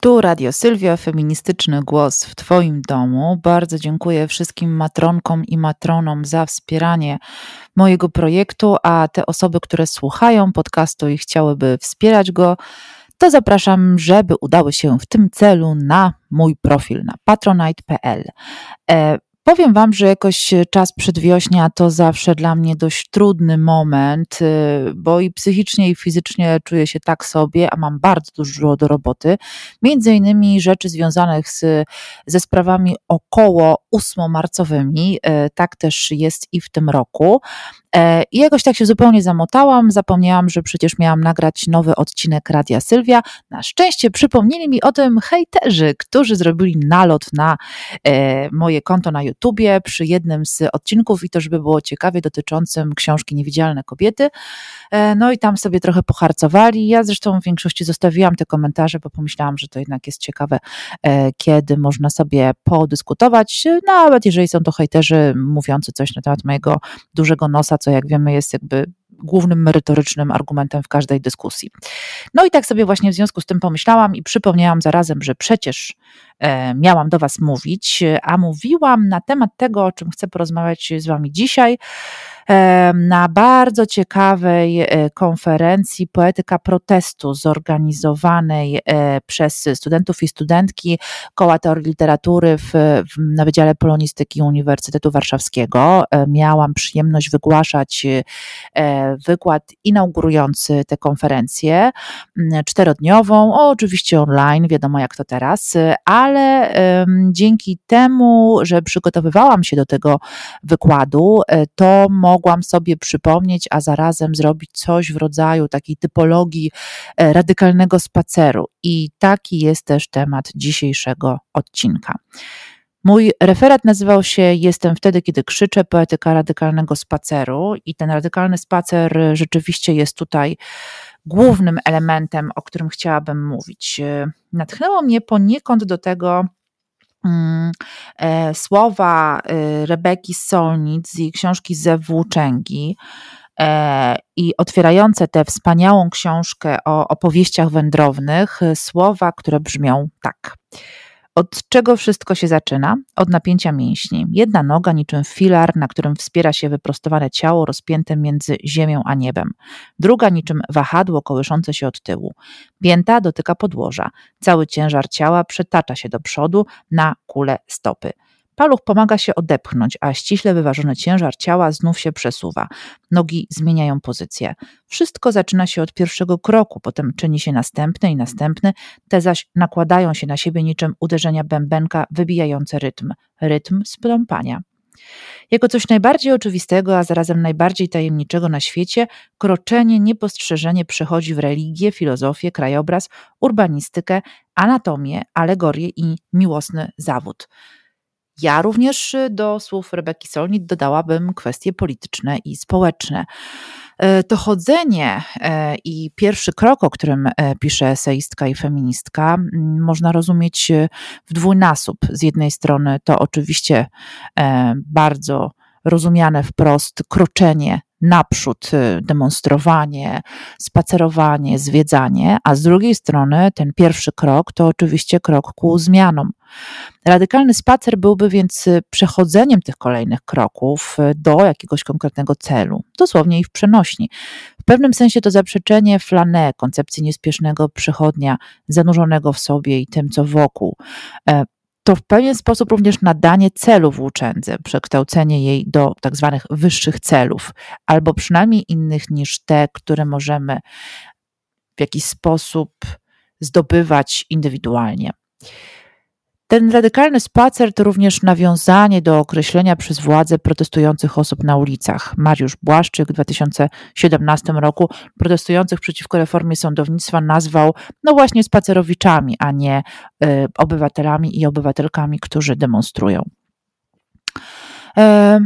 Tu Radio Sylwia, feministyczny głos w Twoim domu. Bardzo dziękuję wszystkim matronkom i matronom za wspieranie mojego projektu, a te osoby, które słuchają podcastu i chciałyby wspierać go, to zapraszam, żeby udały się w tym celu na mój profil na patronite.pl. Powiem Wam, że jakoś e, czas przedwiośnia to zawsze dla mnie dość trudny moment, e, bo i psychicznie, i fizycznie czuję się tak sobie, a mam bardzo dużo do roboty. Między innymi rzeczy związanych z, ze sprawami około 8-marcowymi. E, tak też jest i w tym roku. E, I jakoś tak się zupełnie zamotałam, zapomniałam, że przecież miałam nagrać nowy odcinek Radia Sylwia. Na szczęście przypomnieli mi o tym hejterzy, którzy zrobili nalot na e, moje konto na YouTubie przy jednym z odcinków i to, żeby było ciekawie, dotyczącym książki Niewidzialne Kobiety. E, no i tam sobie trochę poharcowali. Ja zresztą w większości zostawiłam te komentarze, bo pomyślałam, że to jednak jest ciekawe, kiedy można sobie podyskutować, nawet jeżeli są to hejterzy mówiący coś na temat mojego dużego nosa, co jak wiemy jest jakby głównym merytorycznym argumentem w każdej dyskusji. No i tak sobie właśnie w związku z tym pomyślałam i przypomniałam zarazem, że przecież e, miałam do Was mówić, a mówiłam na temat tego, o czym chcę porozmawiać z Wami dzisiaj na bardzo ciekawej e, konferencji Poetyka Protestu zorganizowanej e, przez studentów i studentki Koła Teorii Literatury w, na Wydziale Polonistyki Uniwersytetu Warszawskiego. E, miałam przyjemność wygłaszać wykład inaugurujący tę konferencję czterodniową, oczywiście online, wiadomo jak to teraz, ale dzięki temu, że przygotowywałam się do tego wykładu, to mogłam mogłam sobie przypomnieć, a zarazem zrobić coś w rodzaju takiej typologii e, radykalnego spaceru. I taki jest też temat dzisiejszego odcinka. Mój referat nazywał się Jestem wtedy, kiedy krzyczę, poetyka radykalnego spaceru, i ten radykalny spacer rzeczywiście jest tutaj głównym elementem, o którym chciałabym mówić. E, natchnęło mnie poniekąd do tego Mm, e, słowa y, Rebeki Solnic z jej książki Ze Włóczęgi e, i otwierające tę wspaniałą książkę o opowieściach wędrownych, słowa, które brzmią tak. Od czego wszystko się zaczyna? Od napięcia mięśni. Jedna noga niczym filar, na którym wspiera się wyprostowane ciało rozpięte między ziemią a niebem. Druga niczym wahadło kołyszące się od tyłu. Pięta dotyka podłoża. Cały ciężar ciała przetacza się do przodu na kulę stopy. Paluch pomaga się odepchnąć, a ściśle wyważony ciężar ciała znów się przesuwa. Nogi zmieniają pozycję. Wszystko zaczyna się od pierwszego kroku, potem czyni się następny i następny, te zaś nakładają się na siebie niczym uderzenia bębenka wybijające rytm, rytm spląpania. Jako coś najbardziej oczywistego, a zarazem najbardziej tajemniczego na świecie, kroczenie niepostrzeżenie przechodzi w religię, filozofię, krajobraz, urbanistykę, anatomię, alegorię i miłosny zawód. Ja również y, do słów Rebeki Solnit dodałabym kwestie polityczne i społeczne. E, to chodzenie e, i pierwszy krok, o którym e, pisze eseistka i feministka, można rozumieć w dwójnasób. Z jednej strony to oczywiście bardzo rozumiane wprost kroczenie naprzód, demonstrowanie, spacerowanie, zwiedzanie, a z drugiej strony ten pierwszy krok to oczywiście krok ku zmianom. Radykalny spacer byłby więc y, przechodzeniem tych kolejnych kroków y, do jakiegoś konkretnego celu, dosłownie i w przenośni. W pewnym sensie to zaprzeczenie flané, koncepcji niespiesznego przechodnia, zanurzonego w sobie i tym, co wokół. E, to w pewien sposób również nadanie celu włóczędze, przekształcenie jej do tak zwanych wyższych celów, albo przynajmniej innych niż te, które możemy w jakiś sposób zdobywać indywidualnie. Ten radykalny spacer to również nawiązanie do określenia przez władze protestujących osób na ulicach. Mariusz Błaszczyk w 2017 roku protestujących przeciwko reformie sądownictwa nazwał no właśnie spacerowiczami, a nie y, obywatelami i obywatelkami, którzy demonstrują. E,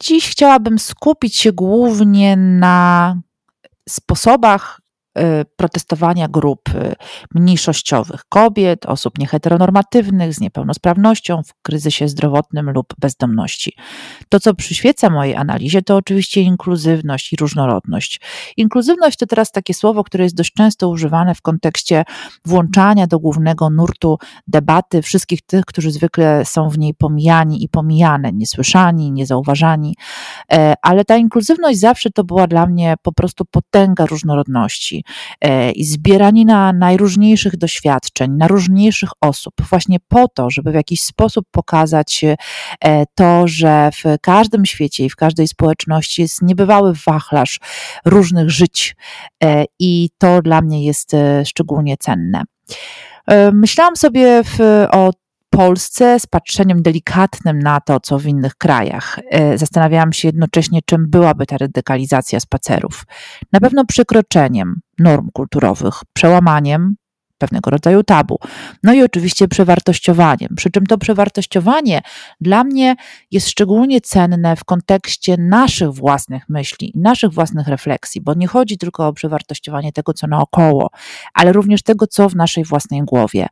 dziś chciałabym skupić się głównie na sposobach protestowania grup mniejszościowych kobiet, osób nieheteronormatywnych z niepełnosprawnością w kryzysie zdrowotnym lub bezdomności. To, co przyświeca mojej analizie, to oczywiście inkluzywność i różnorodność. Inkluzywność to teraz takie słowo, które jest dość często używane w kontekście włączania do głównego nurtu debaty wszystkich tych, którzy zwykle są w niej pomijani i pomijane, niesłyszani, niezauważani. E, ale ta inkluzywność zawsze to była dla mnie po prostu potęga różnorodności i zbieranina najróżniejszych doświadczeń, na różniejszych osób, właśnie po to, żeby w jakiś sposób pokazać e, to, że w każdym świecie i w każdej społeczności jest niebywały wachlarz różnych żyć i to dla mnie jest szczególnie cenne. Myślałam sobie w, o Polsce z patrzeniem delikatnym na to, co w innych krajach. E, zastanawiałam się jednocześnie, czym byłaby ta radykalizacja spacerów. Na pewno przekroczeniem norm kulturowych, przełamaniem pewnego rodzaju tabu. No i oczywiście przewartościowaniem. Przy czym to przewartościowanie dla mnie jest szczególnie cenne w kontekście naszych własnych myśli, naszych własnych refleksji, bo nie chodzi tylko o przewartościowanie tego, co naokoło, ale również tego, co w naszej własnej głowie.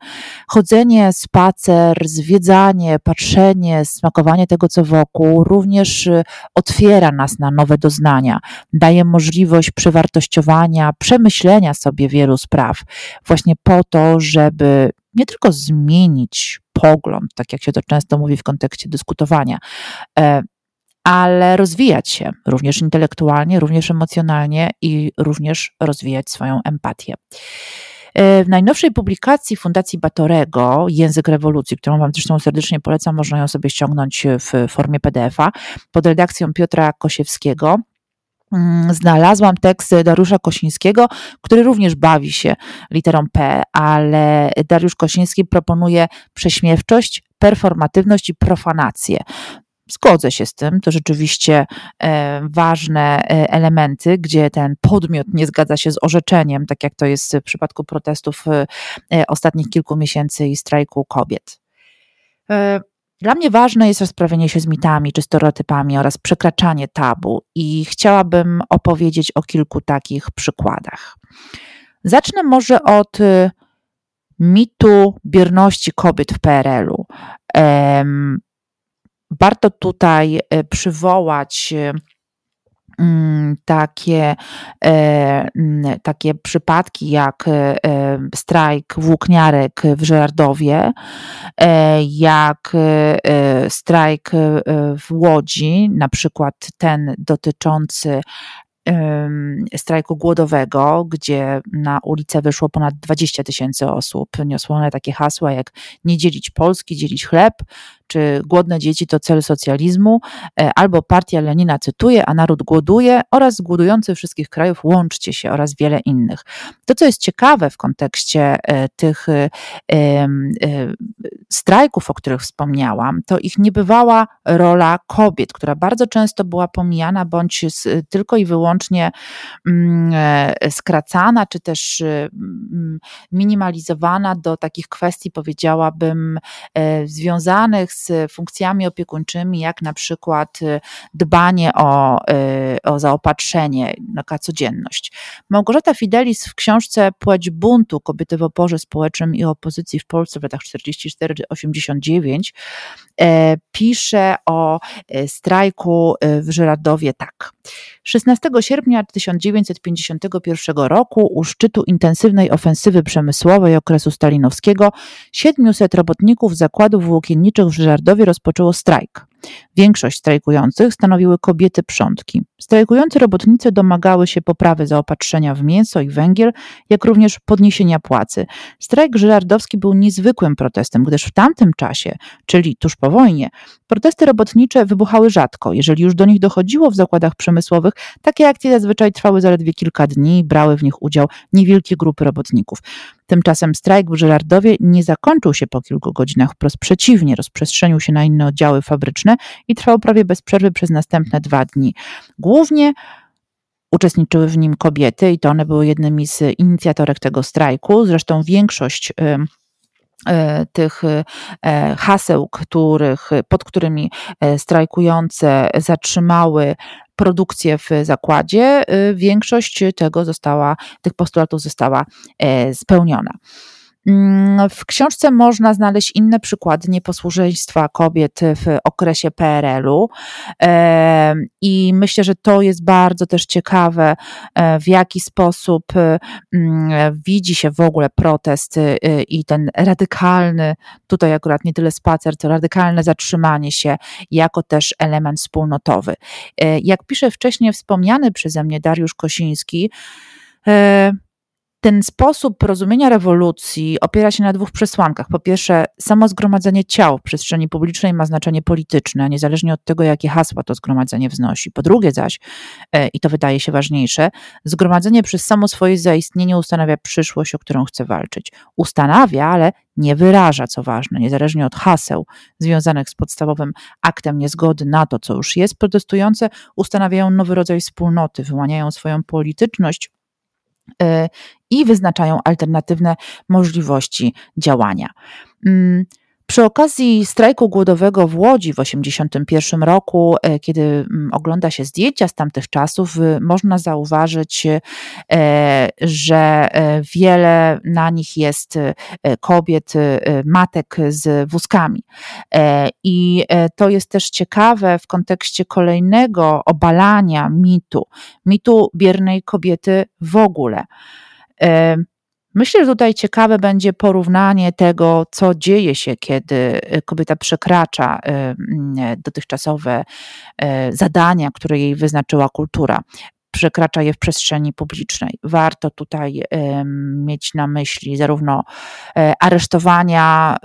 Chodzenie, spacer, zwiedzanie, patrzenie, smakowanie tego, co wokół, również y, otwiera nas na nowe doznania, daje możliwość przewartościowania, przemyślenia sobie wielu spraw. Właśnie po po to, żeby nie tylko zmienić pogląd, tak jak się to często mówi w kontekście dyskutowania, e, ale rozwijać się również intelektualnie, również emocjonalnie i również rozwijać swoją empatię. E, w najnowszej publikacji Fundacji Batorego, Język rewolucji, którą Wam zresztą serdecznie polecam, można ją sobie ściągnąć w formie PDF-a, pod redakcją Piotra Kosiewskiego, znalazłam tekst Dariusza Kosińskiego, który również bawi się literą P, ale Dariusz Kosiński proponuje prześmiewczość, performatywność i profanację. Zgodzę się z tym, to rzeczywiście e, ważne e, elementy, gdzie ten podmiot nie zgadza się z orzeczeniem, tak jak to jest w przypadku protestów e, ostatnich kilku miesięcy i strajku kobiet. Dla mnie ważne jest rozprawienie się z mitami czy stereotypami oraz przekraczanie tabu, i chciałabym opowiedzieć o kilku takich przykładach. Zacznę może od y, mitu bierności kobiet w PRL-u. Warto tutaj y, przywołać y, takie, e, mm, takie przypadki jak e, strajk włókniarek w Żerardowie, e, jak strajk w Łodzi, na przykład ten dotyczący strajku głodowego, gdzie na ulicę wyszło ponad 20 tysięcy osób. Niosło one takie hasła jak nie dzielić Polski, dzielić chleb, czy głodne dzieci to cel socjalizmu, e, albo partia Lenina cytuje, a naród głoduje oraz głodujący wszystkich krajów łączcie się oraz wiele innych. To, co jest ciekawe w kontekście e, tych e, strajków, o których wspomniałam, to ich niebywała rola kobiet, która bardzo często była pomijana bądź tylko i wyłącznie mm, skracana, czy też mm, minimalizowana do takich kwestii, powiedziałabym, związanych z funkcjami opiekuńczymi, jak na przykład y, dbanie o, y, o zaopatrzenie, taka codzienność. Małgorzata Fidelis w książce Płeć buntu kobiety w oporze społecznym i opozycji w Polsce w latach 44-89 e, pisze o e, strajku e, w Żeradowie tak. 16 sierpnia 1951 roku u szczytu intensywnej ofensywy przemysłowej okresu stalinowskiego 700 robotników zakładów włókienniczych w Żerardowie rozpoczęło strajk. Większość strajkujących stanowiły kobiety przątki. Strajkujący robotnicy domagały się poprawy zaopatrzenia w mięso i węgiel, jak również podniesienia płacy. Strajk żyrardowski był niezwykłym protestem, gdyż w tamtym czasie, czyli tuż po wojnie, protesty robotnicze wybuchały rzadko. Jeżeli już do nich dochodziło w zakładach przemysłowych, takie akcje zazwyczaj trwały zaledwie kilka dni i brały w nich udział niewielkie grupy robotników. Tymczasem strajk w Żelardowie nie zakończył się po kilku godzinach, wprost przeciwnie, rozprzestrzenił się na inne oddziały fabryczne i trwał prawie bez przerwy przez następne dwa dni. Głównie uczestniczyły w nim kobiety i to one były jednymi z inicjatorek tego strajku. Zresztą większość tych haseł, których, pod którymi strajkujące zatrzymały produkcję w zakładzie, większość tego została, tych postulatów została spełniona. Mm, w książce można znaleźć inne przykłady nieposłuszeństwa kobiet w okresie PRL-u i myślę, że to jest bardzo też ciekawe, e, w jaki sposób mm, widzi się w ogóle protest y, i ten radykalny, tutaj akurat nie tyle spacer, to radykalne zatrzymanie się jako też element wspólnotowy. E, jak pisze wcześniej wspomniany przeze mnie Dariusz Kosiński, e, ten sposób rozumienia rewolucji opiera się na dwóch przesłankach. Po pierwsze, samo zgromadzenie ciał w przestrzeni publicznej ma znaczenie polityczne, niezależnie od tego, jakie hasła to zgromadzenie wznosi. Po drugie zaś, e, i to wydaje się ważniejsze, zgromadzenie przez samo swoje zaistnienie ustanawia przyszłość, o którą chce walczyć. Ustanawia, ale nie wyraża, co ważne, niezależnie od haseł związanych z podstawowym aktem niezgody na to, co już jest, protestujące ustanawiają nowy rodzaj wspólnoty, wyłaniają swoją polityczność i wyznaczają alternatywne możliwości działania. Przy okazji strajku głodowego w Łodzi w 1981 roku, e, kiedy mm, ogląda się zdjęcia z tamtych czasów, y, można zauważyć, e, że e, wiele na nich jest kobiet, matek z wózkami. I to jest też ciekawe w kontekście kolejnego obalania mitu, mitu biernej kobiety w ogóle. Myślę, że tutaj ciekawe będzie porównanie tego, co dzieje się, kiedy y, kobieta przekracza y, mm, dotychczasowe zadania, które jej wyznaczyła kultura przekracza je w przestrzeni publicznej. Warto tutaj mieć na myśli zarówno e, aresztowania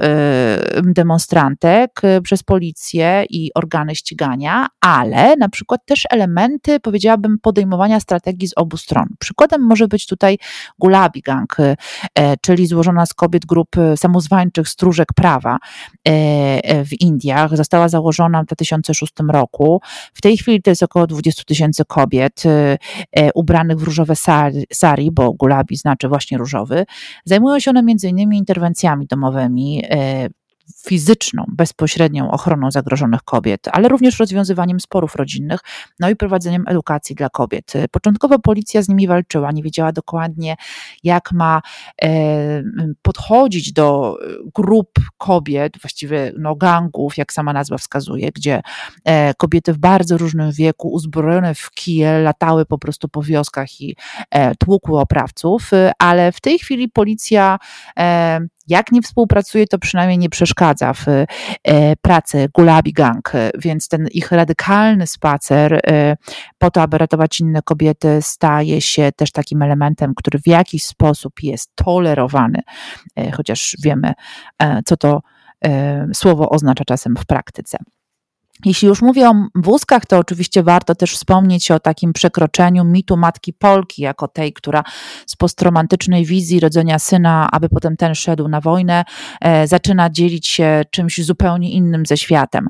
demonstrantek e, przez policję i organy ścigania, ale na przykład też elementy, powiedziałabym, podejmowania strategii z obu stron. Przykładem może być tutaj Gulabi Gang, e, czyli złożona z kobiet grup samozwańczych stróżek prawa w Indiach. Została założona w 2006 roku. W tej chwili to jest około 20 tysięcy kobiet E, ubranych w różowe sari, bo gulabi znaczy właśnie różowy. Zajmują się one innymi interwencjami domowymi, e, fizyczną, bezpośrednią ochroną zagrożonych kobiet, ale również rozwiązywaniem sporów rodzinnych, no i prowadzeniem edukacji dla kobiet. Początkowo policja z nimi walczyła, nie wiedziała dokładnie, jak ma e, podchodzić do grup kobiet, właściwie no, gangów, jak sama nazwa wskazuje, gdzie e, kobiety w bardzo różnym wieku, uzbrojone w kije, latały po prostu po wioskach i e, tłukły oprawców, ale w tej chwili policja jak nie współpracuje, to przynajmniej nie przeszkadza w e, pracy Gulabi Gang, więc ten ich radykalny spacer e, po to, aby ratować inne kobiety, staje się też takim elementem, który w jakiś sposób jest tolerowany, e, chociaż wiemy, co to słowo oznacza czasem w praktyce. Jeśli już mówię o wózkach, to oczywiście warto też wspomnieć o takim przekroczeniu mitu matki Polki, jako tej, która z postromantycznej wizji rodzenia syna, aby potem ten szedł na wojnę, e, zaczyna dzielić się czymś zupełnie innym ze światem.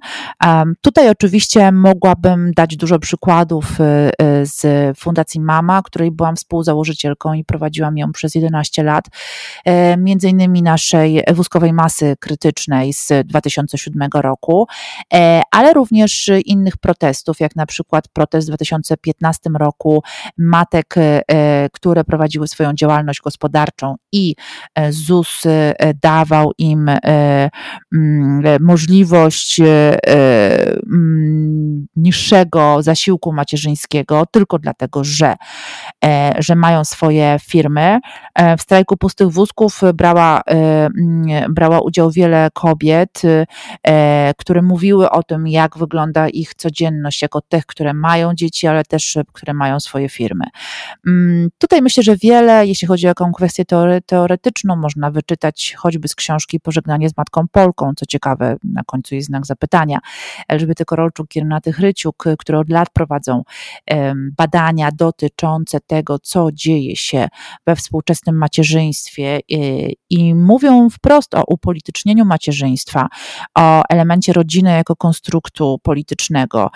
Tutaj oczywiście mogłabym dać dużo przykładów e, e, z Fundacji Mama, której byłam współzałożycielką i prowadziłam ją przez 11 lat, między innymi naszej wózkowej masy krytycznej z 2007 roku, ale również innych protestów, jak na przykład protest w 2015 roku matek, e, które prowadziły swoją działalność gospodarczą i e, ZUS e, dawał im możliwość niższego zasiłku macierzyńskiego tylko dlatego, że, że mają swoje firmy. W strajku pustych wózków brała, brała udział wiele kobiet, które mówiły o tym, jak jak wygląda ich codzienność, jako tych, które mają dzieci, ale też które mają swoje firmy. Mm, tutaj myślę, że wiele, jeśli chodzi o taką kwestię teoretyczną, można wyczytać choćby z książki Pożegnanie z Matką Polką, co ciekawe, na końcu jest znak zapytania. Elżbiety Korolczuk, Kiernaty Chryciuk, które od lat prowadzą badania dotyczące tego, co dzieje się we współczesnym macierzyństwie i, i mówią wprost o upolitycznieniu macierzyństwa, o elemencie rodziny jako konstruktu politycznego,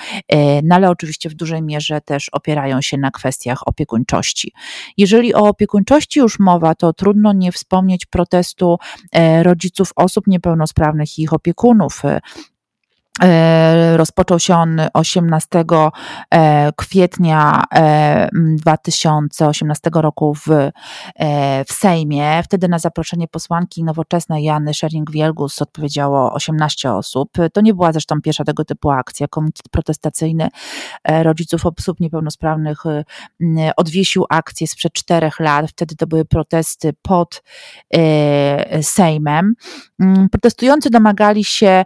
no ale oczywiście w dużej mierze też opierają się na kwestiach opiekuńczości. Jeżeli o opiekuńczości już mowa, to trudno nie wspomnieć protestu rodziców osób niepełnosprawnych i ich opiekunów. E, rozpoczął się on 18 e, kwietnia 2018 e, roku w, w Sejmie. Wtedy na zaproszenie posłanki nowoczesnej Jany Schering-Wielgus odpowiedziało 18 osób. To nie była zresztą pierwsza tego typu akcja. Komitet protestacyjny rodziców osób niepełnosprawnych odwiesił akcję sprzed czterech lat. Wtedy to były protesty pod Sejmem. Mm, protestujący domagali się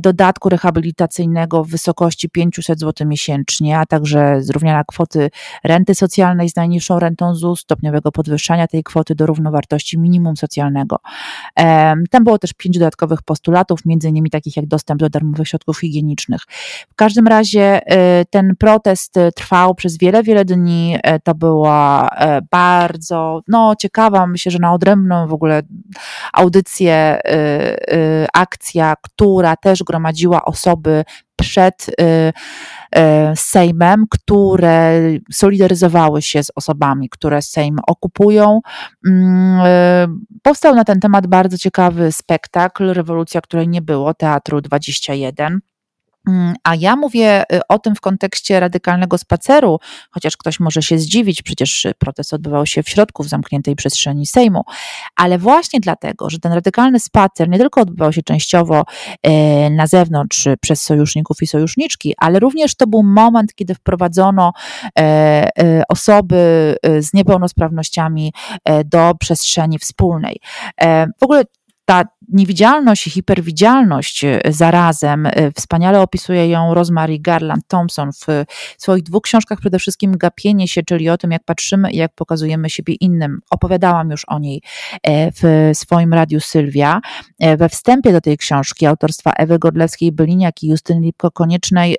dodatku rehabilitacyjnego w wysokości 500 zł miesięcznie, a także zrównania kwoty renty socjalnej z najniższą rentą ZUS, stopniowego podwyższania tej kwoty do równowartości minimum socjalnego. Tam było też pięć dodatkowych postulatów, między innymi takich jak dostęp do darmowych środków higienicznych. W każdym razie e, ten protest trwał przez wiele, wiele dni. E, to była e, bardzo no, ciekawa, myślę, że na odrębną w ogóle audycję, akcja, która też gromadziła osoby przed y, y, Sejmem, które solidaryzowały się z osobami, które Sejm okupują. Mm, y, powstał na ten temat bardzo ciekawy spektakl, rewolucja, której nie było, Teatru 21. Mm, a ja mówię y, o tym w kontekście radykalnego spaceru, chociaż ktoś może się zdziwić, przecież protest odbywał się w środku, w zamkniętej przestrzeni Sejmu, ale właśnie dlatego, że ten radykalny spacer nie tylko odbywał się częściowo e, na zewnątrz przez sojuszników i sojuszniczki, ale również to był moment, kiedy wprowadzono e, e, osoby z niepełnosprawnościami do przestrzeni wspólnej. W ogóle ta niewidzialność i hiperwidzialność e, zarazem, e, wspaniale opisuje ją Rosemary Garland Thompson w swoich dwóch książkach, przede wszystkim Gapienie się, czyli o tym, jak patrzymy i jak pokazujemy siebie innym. Opowiadałam już o niej e, w swoim radiu Sylwia. We wstępie do tej książki autorstwa Ewy Godlewskiej-Byliniak i Justyny Lipko-Koniecznej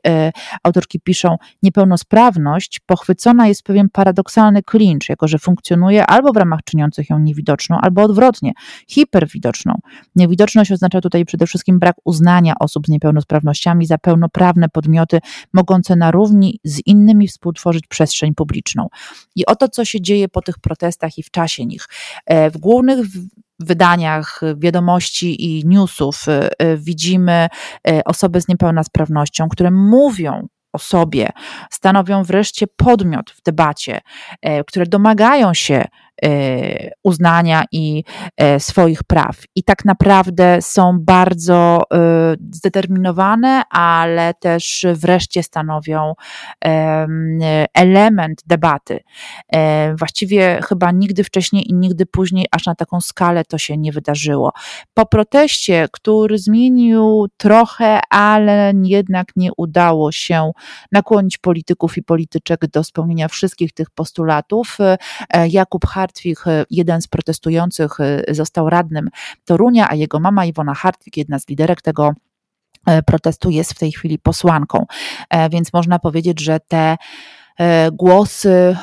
autorki piszą, niepełnosprawność pochwycona jest pewien paradoksalny klincz, jako że funkcjonuje albo w ramach czyniących ją niewidoczną, albo odwrotnie, hiperwidoczną. Niewidoczność oznacza tutaj przede wszystkim brak uznania osób z niepełnosprawnościami za pełnoprawne podmioty mogące na równi z innymi współtworzyć przestrzeń publiczną. I oto, co się dzieje po tych protestach i w czasie nich. E, w głównych wydaniach wiadomości i newsów e, e, widzimy osoby z niepełnosprawnością, które mówią o sobie, stanowią wreszcie podmiot w debacie, które domagają się uznania i y, swoich praw. I tak naprawdę są bardzo y, zdeterminowane, ale też wreszcie stanowią element debaty. E, właściwie chyba nigdy wcześniej i nigdy później, aż na taką skalę to się nie wydarzyło. Po proteście, który zmienił trochę, ale jednak nie udało się nakłonić polityków i polityczek do spełnienia wszystkich tych postulatów, e, Jakub Hart Hartwig, e, jeden z protestujących, e, został radnym Torunia, a jego mama Iwona Hartwig, jedna z liderek tego e, protestu, jest w tej chwili posłanką. Więc można powiedzieć, że te głosy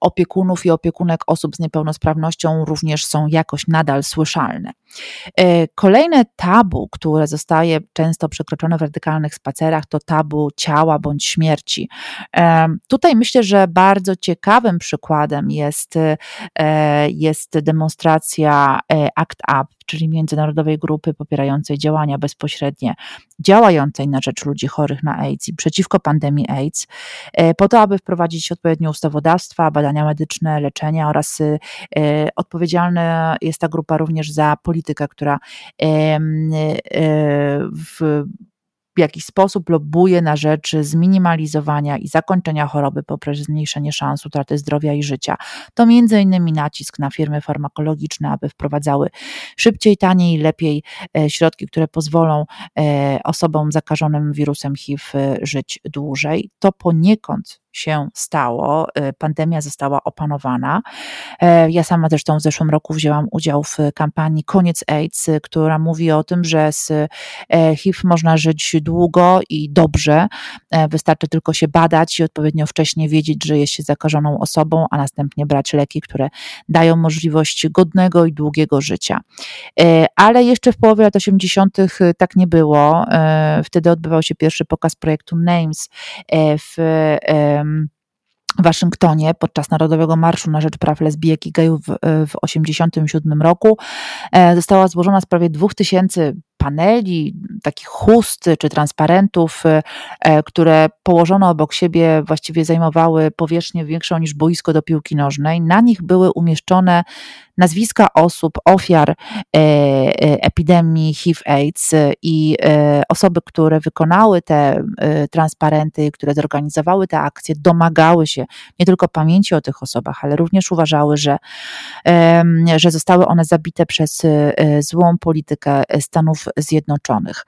opiekunów i opiekunek osób z niepełnosprawnością również są jakoś nadal słyszalne. Kolejne tabu, które zostaje często przekroczone w radykalnych spacerach, to tabu ciała bądź śmierci. Tutaj myślę, że bardzo ciekawym przykładem jest, jest demonstracja ACT UP, czyli międzynarodowej grupy popierającej działania bezpośrednie, działającej na rzecz ludzi chorych na AIDS i przeciwko pandemii AIDS, po to, aby wprowadzić odpowiednie ustawodawstwa, badania medyczne, leczenia oraz odpowiedzialna jest ta grupa również za politykę, która e, w w jakiś sposób lobuje na rzecz zminimalizowania i zakończenia choroby poprzez zmniejszenie szans utraty zdrowia i życia. To między innymi nacisk na firmy farmakologiczne, aby wprowadzały szybciej, taniej i lepiej e, środki, które pozwolą e, osobom zakażonym wirusem HIV żyć dłużej. To poniekąd się stało. Pandemia została opanowana. Ja sama zresztą w zeszłym roku wzięłam udział w kampanii Koniec AIDS, która mówi o tym, że z HIV można żyć długo i dobrze. Wystarczy tylko się badać i odpowiednio wcześnie wiedzieć, że jest się zakażoną osobą, a następnie brać leki, które dają możliwość godnego i długiego życia. Ale jeszcze w połowie lat 80. tak nie było. Wtedy odbywał się pierwszy pokaz projektu Names w Waszyngtonie podczas Narodowego Marszu na Rzecz Praw Lesbijek i Gejów w 1987 roku. E, została złożona z prawie 2000 paneli, takich chust czy transparentów, e, e, które położono obok siebie właściwie zajmowały powierzchnię większą niż boisko do piłki nożnej. Na nich były umieszczone nazwiska osób, ofiar epidemii HIV-AIDS i osoby, które wykonały te transparenty, które zorganizowały te akcje, domagały się nie tylko pamięci o tych osobach, ale również uważały, że, że zostały one zabite przez e, złą politykę Stanów Zjednoczonych.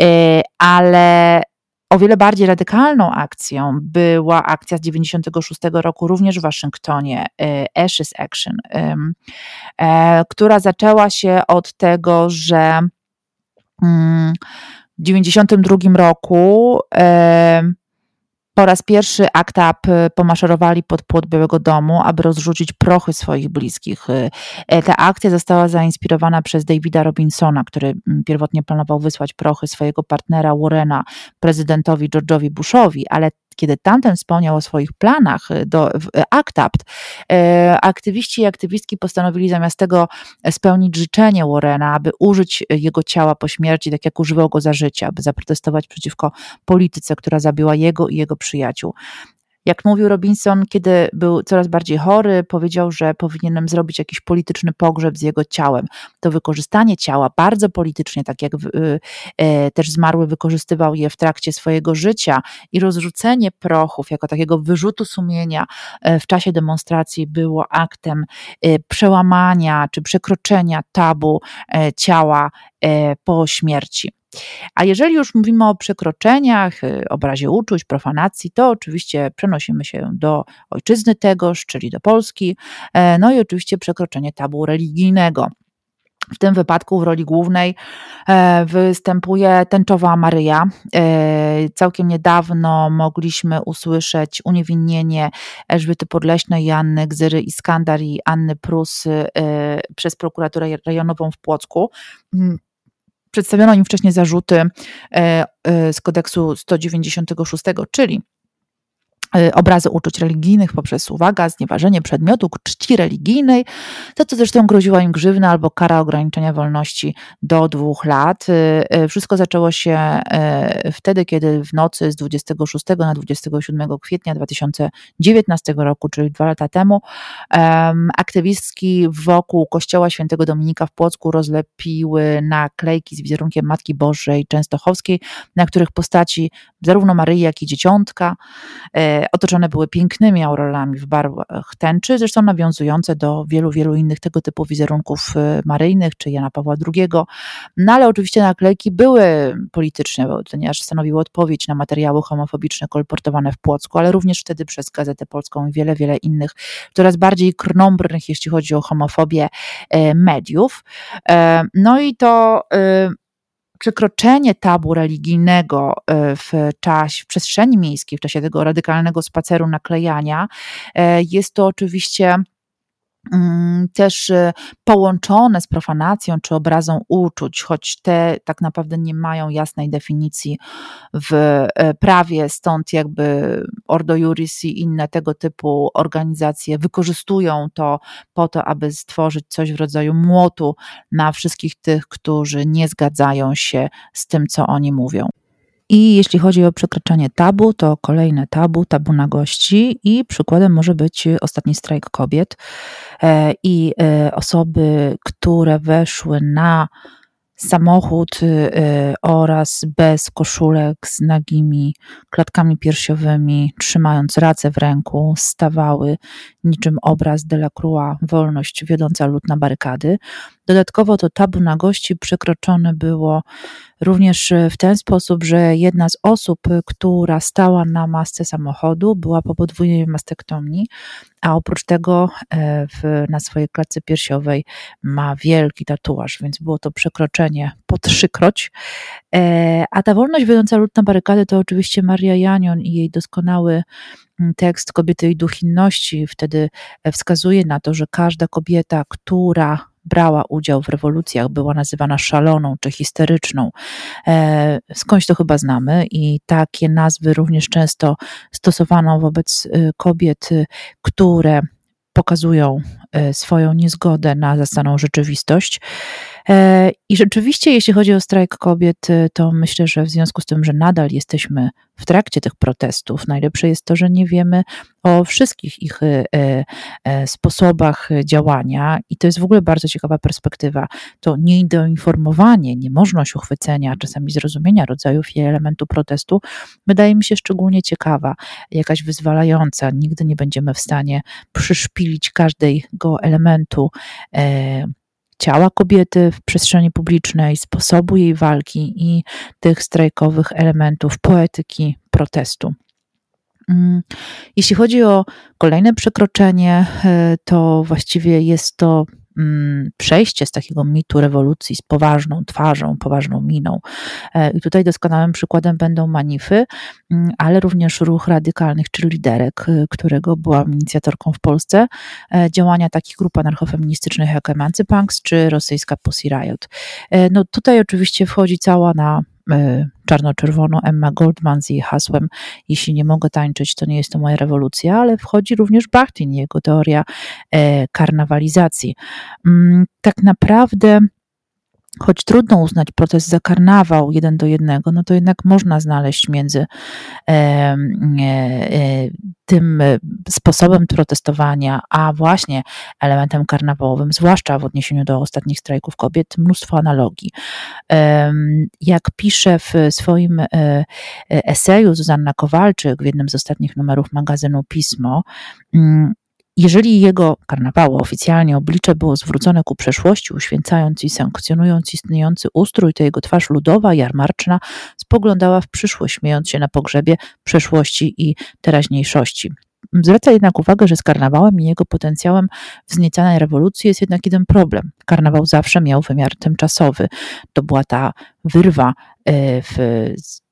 E, ale o wiele bardziej radykalną akcją była akcja z 96 roku również w Waszyngtonie, e, Ashes Action, która zaczęła się od tego, że mm, w 92 roku po raz pierwszy ACTAP y, pomaszerowali pod płot Białego Domu, aby rozrzucić prochy swoich bliskich. Y, e, ta akcja została zainspirowana przez Davida Robinsona, który mm, pierwotnie planował wysłać prochy swojego partnera Warrena prezydentowi George'owi Bushowi, ale kiedy tamten wspomniał o swoich planach y, do ACTAPT, e, aktywiści i aktywistki postanowili zamiast tego spełnić życzenie Warrena, aby użyć jego ciała po śmierci, tak jak używał go za życia, aby zaprotestować przeciwko polityce, która zabiła jego i jego przyjaciół. Jak mówił Robinson, kiedy był coraz bardziej chory, powiedział, że powinienem zrobić jakiś polityczny pogrzeb z jego ciałem. To wykorzystanie ciała bardzo politycznie, tak jak y, e, też zmarły wykorzystywał je w trakcie swojego życia i rozrzucenie prochów jako takiego wyrzutu sumienia e, w czasie demonstracji było aktem przełamania czy przekroczenia tabu ciała po śmierci. A jeżeli już mówimy o przekroczeniach, y, obrazie uczuć, profanacji, to oczywiście przenosimy się do ojczyzny tegoż, czyli do Polski, e, no i oczywiście przekroczenie tabu religijnego. W tym wypadku w roli głównej e, występuje tęczowa Maryja. E, całkiem niedawno mogliśmy usłyszeć uniewinnienie Elżbiety Podleśnej, Janny Gzyry Iskandar i Anny Prus przez prokuraturę rejonową w Płocku. Przedstawiono im wcześniej zarzuty e, e, z kodeksu 196, czyli obrazy uczuć religijnych poprzez, uwaga, znieważenie przedmiotu czci religijnej, to co zresztą groziła im grzywna albo kara ograniczenia wolności do dwóch lat. Y, y, wszystko zaczęło się wtedy, kiedy w nocy z 26 na 27 kwietnia 2019 roku, czyli dwa lata temu, aktywistki wokół kościoła świętego Dominika w Płocku rozlepiły naklejki z wizerunkiem Matki Bożej Częstochowskiej, na których postaci zarówno Maryi, jak i dzieciątka otoczone były pięknymi aureolami w barwach tęczy, zresztą nawiązujące do wielu, wielu innych tego typu wizerunków y, maryjnych, czy Jana Pawła II. No ale oczywiście naklejki były polityczne, ponieważ stanowiły odpowiedź na materiały homofobiczne kolportowane w Płocku, ale również wtedy przez Gazetę Polską i wiele, wiele innych, coraz bardziej krnąbrnych, jeśli chodzi o homofobię, e, mediów. E, no i to przekroczenie tabu religijnego e, w czasie, w przestrzeni miejskiej, w czasie tego radykalnego spaceru naklejania, e, jest to oczywiście też y, połączone z profanacją czy obrazą uczuć, choć te tak naprawdę nie mają jasnej definicji w e, prawie, stąd jakby Ordo Juris i inne tego typu organizacje wykorzystują to po to, aby stworzyć coś w rodzaju młotu na wszystkich tych, którzy nie zgadzają się z tym, co oni mówią. I jeśli chodzi o przekraczanie tabu, to kolejne tabu, tabu nagości i przykładem może być ostatni strajk kobiet e, i e, osoby, które weszły na samochód oraz bez koszulek z nagimi klatkami piersiowymi, trzymając racę w ręku, stawały niczym obraz Delacroix, wolność wiodąca lud na barykady. Dodatkowo to tabu na gości przekroczone było również w ten sposób, że jedna z osób, która stała na masce samochodu, była po podwójnej mastektomii, a oprócz tego e, w, na swojej klatce piersiowej ma wielki tatuaż, więc było to przekroczenie po trzykroć. E, a ta wolność wiodąca lud na barykady to oczywiście Maria Janion i jej doskonały mm, tekst Kobiety i duch inności. Wtedy e, wskazuje na to, że każda kobieta, która brała udział w rewolucjach, była nazywana szaloną czy histeryczną. E, skądś to chyba znamy i takie nazwy również często stosowano wobec e, kobiet, e, które pokazują swoją niezgodę na zastaną rzeczywistość. I rzeczywiście, jeśli chodzi o strajk kobiet, to myślę, że w związku z tym, że nadal jesteśmy w trakcie tych protestów, najlepsze jest to, że nie wiemy o wszystkich ich e, e, sposobach działania i to jest w ogóle bardzo ciekawa perspektywa. To niedoinformowanie, niemożność uchwycenia, czasami zrozumienia rodzajów i elementu protestu wydaje mi się szczególnie ciekawa, jakaś wyzwalająca. Nigdy nie będziemy w stanie przyszpilić każdego elementu e, ciała kobiety w przestrzeni publicznej, sposobu jej walki i tych strajkowych elementów poetyki protestu. Mm, jeśli chodzi o kolejne przekroczenie, e, to właściwie jest to przejście z takiego mitu rewolucji z poważną twarzą, poważną miną. E, I tutaj doskonałym przykładem będą manify, mm, ale również ruch radykalnych czy liderek, y, którego byłam inicjatorką w Polsce, e, działania takich grup anarchofeministycznych jak Emancypunks czy rosyjska Pussy Riot. E, no tutaj oczywiście wchodzi cała na E, czarno-czerwono Emma Goldman z jej hasłem jeśli nie mogę tańczyć, to nie jest to moja rewolucja, ale wchodzi również Bachtin, jego teoria e, karnawalizacji. Mm, tak naprawdę choć trudno uznać protest za karnawał jeden do jednego, no to jednak można znaleźć między e, e, tym sposobem protestowania, a właśnie elementem karnawałowym, zwłaszcza w odniesieniu do ostatnich strajków kobiet, mnóstwo analogii. E, jak pisze w swoim e, eseju Zuzanna Kowalczyk w jednym z ostatnich numerów magazynu Pismo, mm, jeżeli jego karnawało oficjalnie oblicze było zwrócone ku przeszłości, uświęcając i sankcjonując istniejący ustrój, to jego twarz ludowa, jarmarczna, spoglądała w przyszłość, śmiejąc się na pogrzebie przeszłości i teraźniejszości. Zwraca jednak uwagę, że z karnawałem i jego potencjałem wzniecanej rewolucji jest jednak jeden problem. Karnawał zawsze miał wymiar tymczasowy. To była ta wyrwa e, w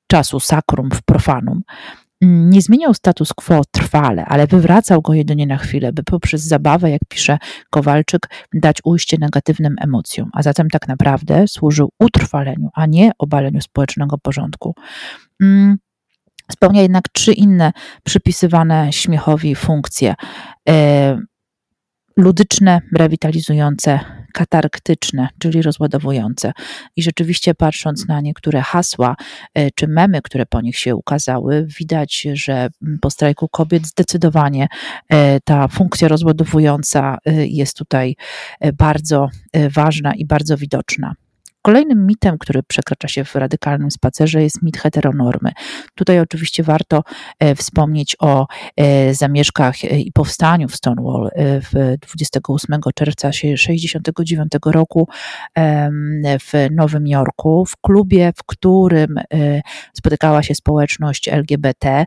czasu sakrum w profanum nie zmieniał status quo trwale, ale wywracał go jedynie na chwilę, by poprzez zabawę, jak pisze Kowalczyk, dać ujście negatywnym emocjom, a zatem tak naprawdę służył utrwaleniu, a nie obaleniu społecznego porządku. Mm, spełnia jednak trzy inne przypisywane śmiechowi funkcje. Ludyczne, rewitalizujące, katarktyczne, czyli rozładowujące. I rzeczywiście patrząc na niektóre hasła e, czy memy, które po nich się ukazały, widać, że po strajku kobiet zdecydowanie e, ta funkcja rozładowująca e, jest tutaj bardzo ważna i bardzo widoczna. Kolejnym mitem, który przekracza się w radykalnym spacerze, jest mit heteronormy. Tutaj oczywiście warto e, wspomnieć o e, zamieszkach e, i powstaniu w Stonewall w 28 czerwca 1969 roku w Nowym Jorku, w klubie, w którym spotykała się społeczność LGBT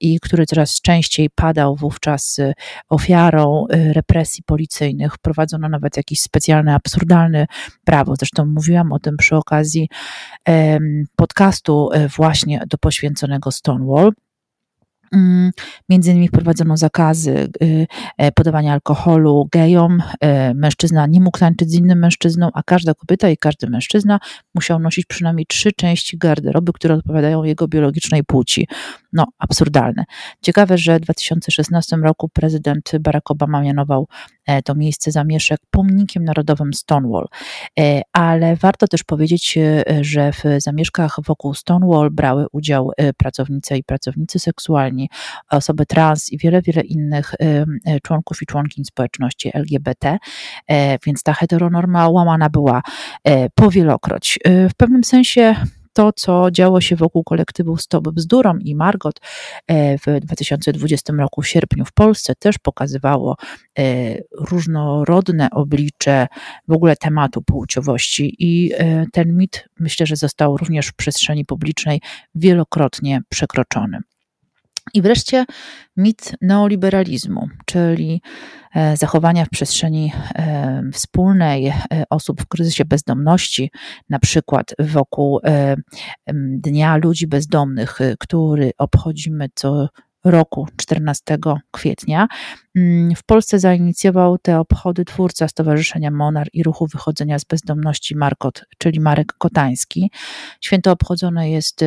i który coraz częściej padał wówczas ofiarą represji policyjnych. Wprowadzono nawet jakiś specjalny, absurdalny prawo. Zresztą mówiłam o tym przy okazji podcastu e, właśnie do poświęconego Stonewall. Mm, między innymi wprowadzono zakazy y, e, podawania alkoholu gejom. E, mężczyzna nie mógł tańczyć z innym mężczyzną, a każda kobieta i każdy mężczyzna musiał nosić przynajmniej trzy części garderoby, które odpowiadają jego biologicznej płci. No, absurdalne. Ciekawe, że w 2016 roku prezydent Barack Obama mianował e, to miejsce zamieszek pomnikiem narodowym Stonewall. E, ale warto też powiedzieć, e, że w zamieszkach wokół Stonewall brały udział pracownice i pracownicy seksualni, osoby trans i wiele, wiele innych członków i członkiń społeczności LGBT, więc ta heteronorma łamana była powielokroć. W pewnym sensie to, co działo się wokół kolektywu Stop Bzdurom i Margot e, w 2020 roku w sierpniu w Polsce też pokazywało e, różnorodne oblicze w ogóle tematu płciowości i e, ten mit myślę, że został również w przestrzeni publicznej wielokrotnie przekroczony. I wreszcie mit neoliberalizmu, czyli e, zachowania w przestrzeni e, wspólnej e, osób w kryzysie bezdomności, na przykład wokół Dnia Ludzi Bezdomnych, który obchodzimy co roku 14 kwietnia. Mm, w Polsce zainicjował te obchody twórca Stowarzyszenia Monar i Ruchu Wychodzenia z Bezdomności Markot, czyli Marek Kotański. Święto obchodzone jest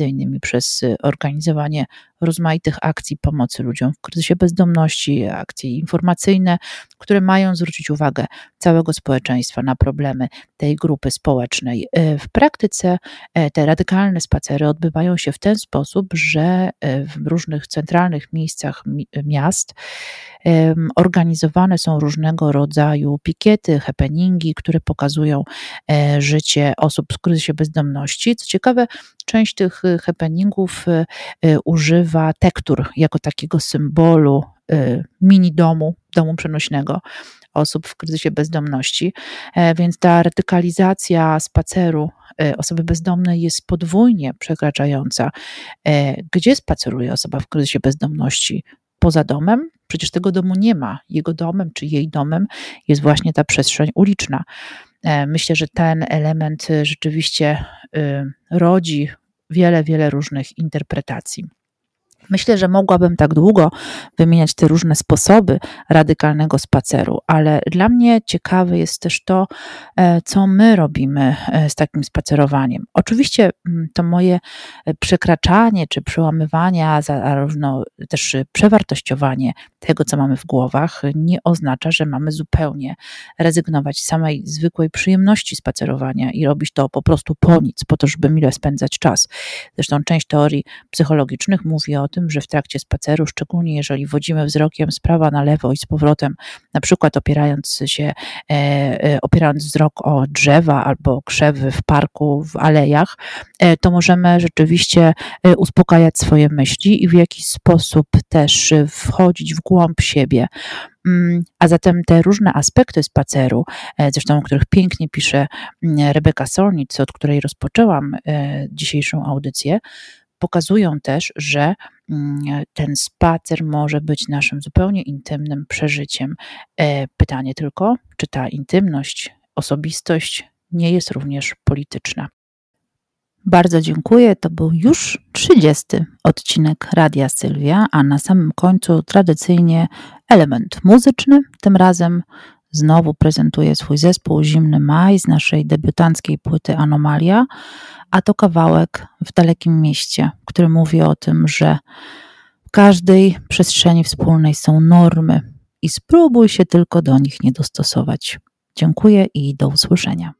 innymi przez organizowanie rozmaitych akcji pomocy ludziom w kryzysie bezdomności, akcje informacyjne, które mają zwrócić uwagę całego społeczeństwa na problemy tej grupy społecznej. E, w praktyce e, te radykalne spacery odbywają się w ten sposób, że e, w różnych centralnych miejscach miast organizowane są różnego rodzaju pikiety, happeningi, które pokazują życie osób w kryzysie bezdomności. Co ciekawe, część tych happeningów używa tektur jako takiego symbolu mini domu, domu przenośnego osób w kryzysie bezdomności, e, więc ta radykalizacja spaceru e, osoby bezdomnej jest podwójnie przekraczająca. E, gdzie spaceruje osoba w kryzysie bezdomności? Poza domem? Przecież tego domu nie ma. Jego domem czy jej domem jest właśnie ta przestrzeń uliczna. Myślę, że ten element rzeczywiście rodzi wiele, wiele różnych interpretacji. Myślę, że mogłabym tak długo wymieniać te różne sposoby radykalnego spaceru, ale dla mnie ciekawe jest też to, e, co my robimy e, z takim spacerowaniem. Oczywiście mm, to moje e, przekraczanie czy przełamywanie, a zarówno też przewartościowanie tego, co mamy w głowach, nie oznacza, że mamy zupełnie rezygnować z samej zwykłej przyjemności spacerowania i robić to po prostu po nic, po to, żeby mile spędzać czas. Zresztą część teorii psychologicznych mówi o tym, że w trakcie spaceru, szczególnie jeżeli wodzimy wzrokiem z prawa na lewo i z powrotem, na przykład opierając się, e, e, opierając wzrok o drzewa albo krzewy w parku, w alejach, e, to możemy rzeczywiście uspokajać swoje myśli i w jakiś sposób też wchodzić w głąb siebie. Mm, a zatem te różne aspekty spaceru, zresztą o których pięknie pisze mm, Rebeka Solnic, od której rozpoczęłam dzisiejszą audycję, pokazują też, że mm, ten spacer może być naszym zupełnie intymnym przeżyciem. E, pytanie tylko, czy ta intymność, osobistość nie jest również polityczna. Bardzo dziękuję. To był już 30 odcinek Radia Sylwia, a na samym końcu tradycyjnie element muzyczny. Tym razem znowu prezentuję swój zespół Zimny Maj z naszej debiutanckiej płyty Anomalia a to kawałek w dalekim mieście, który mówi o tym, że w każdej przestrzeni wspólnej są normy i spróbuj się tylko do nich nie dostosować. Dziękuję i do usłyszenia.